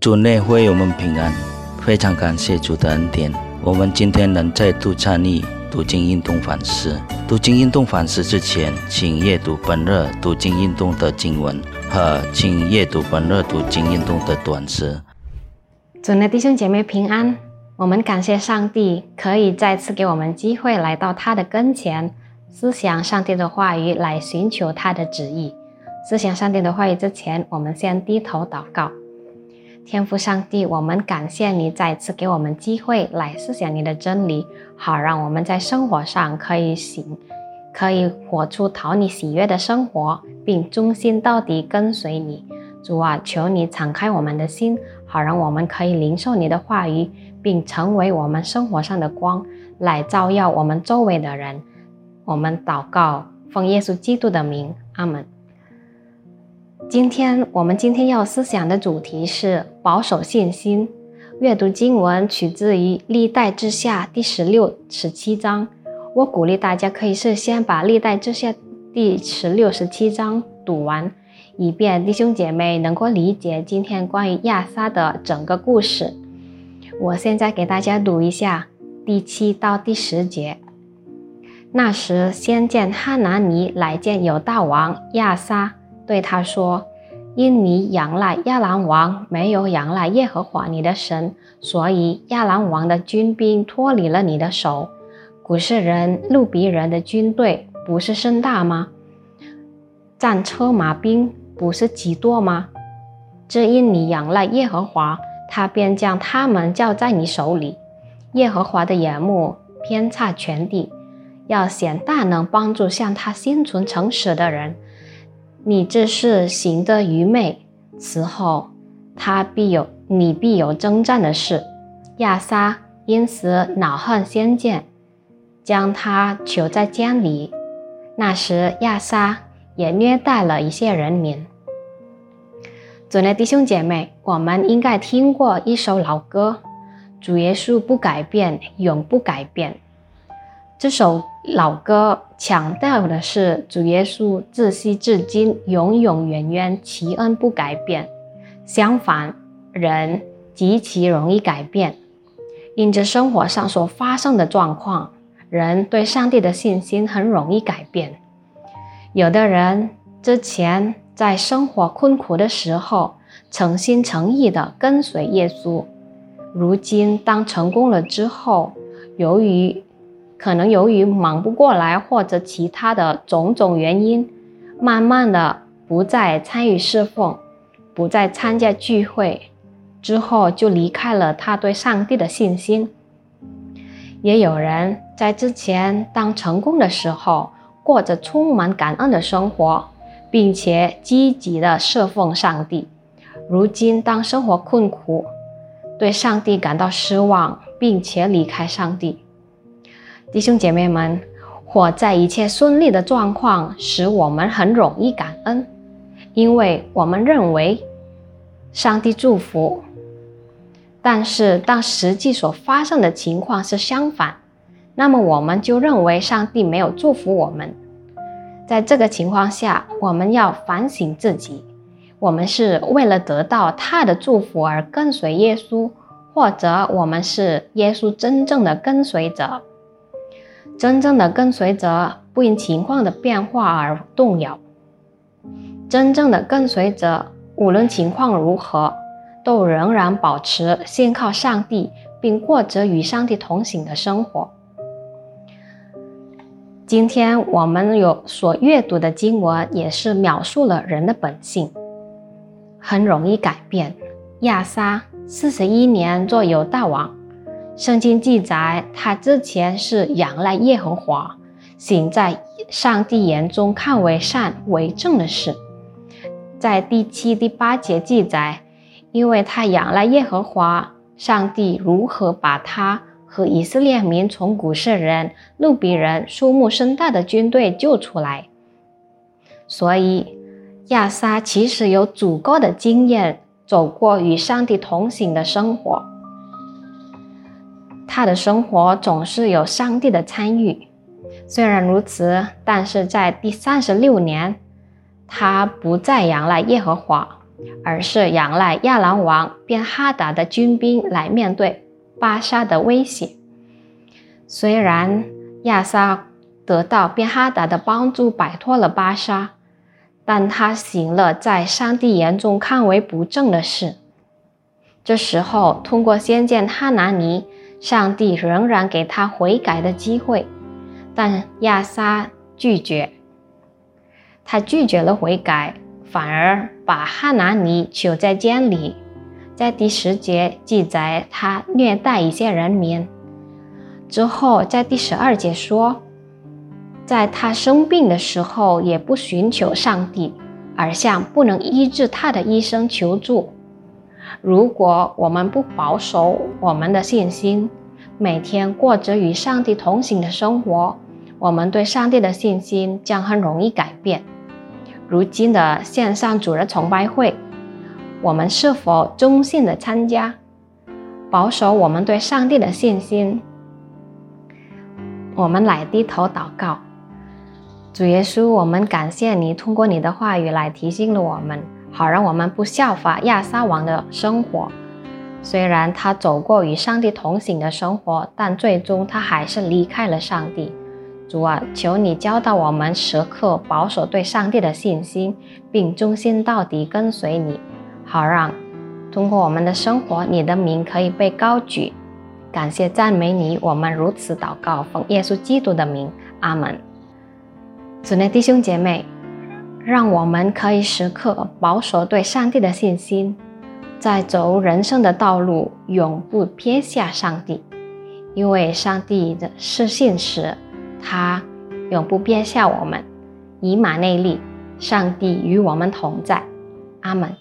主内会我们平安，非常感谢主的恩典。我们今天能再度参与读经运动反思。读经运动反思之前，请阅读本日读经运动的经文和请阅读本日读经运动的短诗。主内弟兄姐妹平安，我们感谢上帝可以再次给我们机会来到他的跟前，思想上帝的话语，来寻求他的旨意。思想上帝的话语之前，我们先低头祷告。天父上帝，我们感谢你再次给我们机会来思想你的真理，好让我们在生活上可以行，可以活出讨你喜悦的生活，并忠心到底跟随你。主啊，求你敞开我们的心，好让我们可以领受你的话语，并成为我们生活上的光，来照耀我们周围的人。我们祷告，奉耶稣基督的名，阿门。今天我们今天要思想的主题是保守信心。阅读经文取自于历代之下第十六、十七章。我鼓励大家可以是先把历代之下第十六、十七章读完，以便弟兄姐妹能够理解今天关于亚撒的整个故事。我现在给大家读一下第七到第十节。那时，先见哈拿尼来见犹大王亚撒。对他说：“因你仰赖亚兰王，没有仰赖耶和华你的神，所以亚兰王的军兵脱离了你的手。古世人、路比人的军队不是甚大吗？战车马兵不是极多吗？只因你仰赖耶和华，他便将他们交在你手里。耶和华的眼目偏差全地，要显大能帮助向他心存诚实的人。”你这是行得愚昧，此后他必有你必有征战的事。亚撒因此恼恨先见，将他囚在监里。那时亚撒也虐待了一些人民。主内弟兄姐妹，我们应该听过一首老歌：主耶稣不改变，永不改变。这首老歌强调的是主耶稣自昔至今永永远远其恩不改变。相反，人极其容易改变，因着生活上所发生的状况，人对上帝的信心很容易改变。有的人之前在生活困苦的时候，诚心诚意地跟随耶稣，如今当成功了之后，由于可能由于忙不过来，或者其他的种种原因，慢慢的不再参与侍奉，不再参加聚会，之后就离开了他对上帝的信心。也有人在之前当成功的时候，过着充满感恩的生活，并且积极的侍奉上帝。如今当生活困苦，对上帝感到失望，并且离开上帝。弟兄姐妹们，活在一切顺利的状况，使我们很容易感恩，因为我们认为上帝祝福。但是，当实际所发生的情况是相反，那么我们就认为上帝没有祝福我们。在这个情况下，我们要反省自己：我们是为了得到他的祝福而跟随耶稣，或者我们是耶稣真正的跟随者？真正的跟随者不因情况的变化而动摇。真正的跟随者无论情况如何，都仍然保持信靠上帝，并过着与上帝同行的生活。今天我们有所阅读的经文，也是描述了人的本性，很容易改变。亚撒四十一年做犹大王。圣经记载，他之前是仰赖耶和华，行在上帝眼中看为善为正的事。在第七、第八节记载，因为他仰赖耶和华，上帝如何把他和以色列民从古世人、路比人数目甚大的军队救出来，所以亚撒其实有足够的经验，走过与上帝同行的生活。他的生活总是有上帝的参与。虽然如此，但是在第三十六年，他不再仰赖耶和华，而是仰赖亚兰王便哈达的军兵来面对巴沙的威胁。虽然亚撒得到便哈达的帮助，摆脱了巴沙，但他行了在上帝眼中看为不正的事。这时候，通过先见哈拿尼，上帝仍然给他悔改的机会，但亚撒拒绝。他拒绝了悔改。反而把哈拿尼囚在监里，在第十节记载他虐待一些人民。之后在第十二节说，在他生病的时候也不寻求上帝，而向不能医治他的医生求助。如果我们不保守我们的信心，每天过着与上帝同行的生活，我们对上帝的信心将很容易改变。如今的线上主日崇拜会，我们是否忠心的参加，保守我们对上帝的信心？我们来低头祷告，主耶稣，我们感谢你通过你的话语来提醒了我们，好让我们不效法亚撒王的生活。虽然他走过与上帝同行的生活，但最终他还是离开了上帝。主啊，求你教导我们时刻保守对上帝的信心，并忠心到底跟随你，好让通过我们的生活，你的名可以被高举。感谢赞美你，我们如此祷告，奉耶稣基督的名，阿门。主内弟兄姐妹，让我们可以时刻保守对上帝的信心，在走人生的道路，永不撇下上帝，因为上帝的是信时。他永不撇下我们，以马内利，上帝与我们同在，阿门。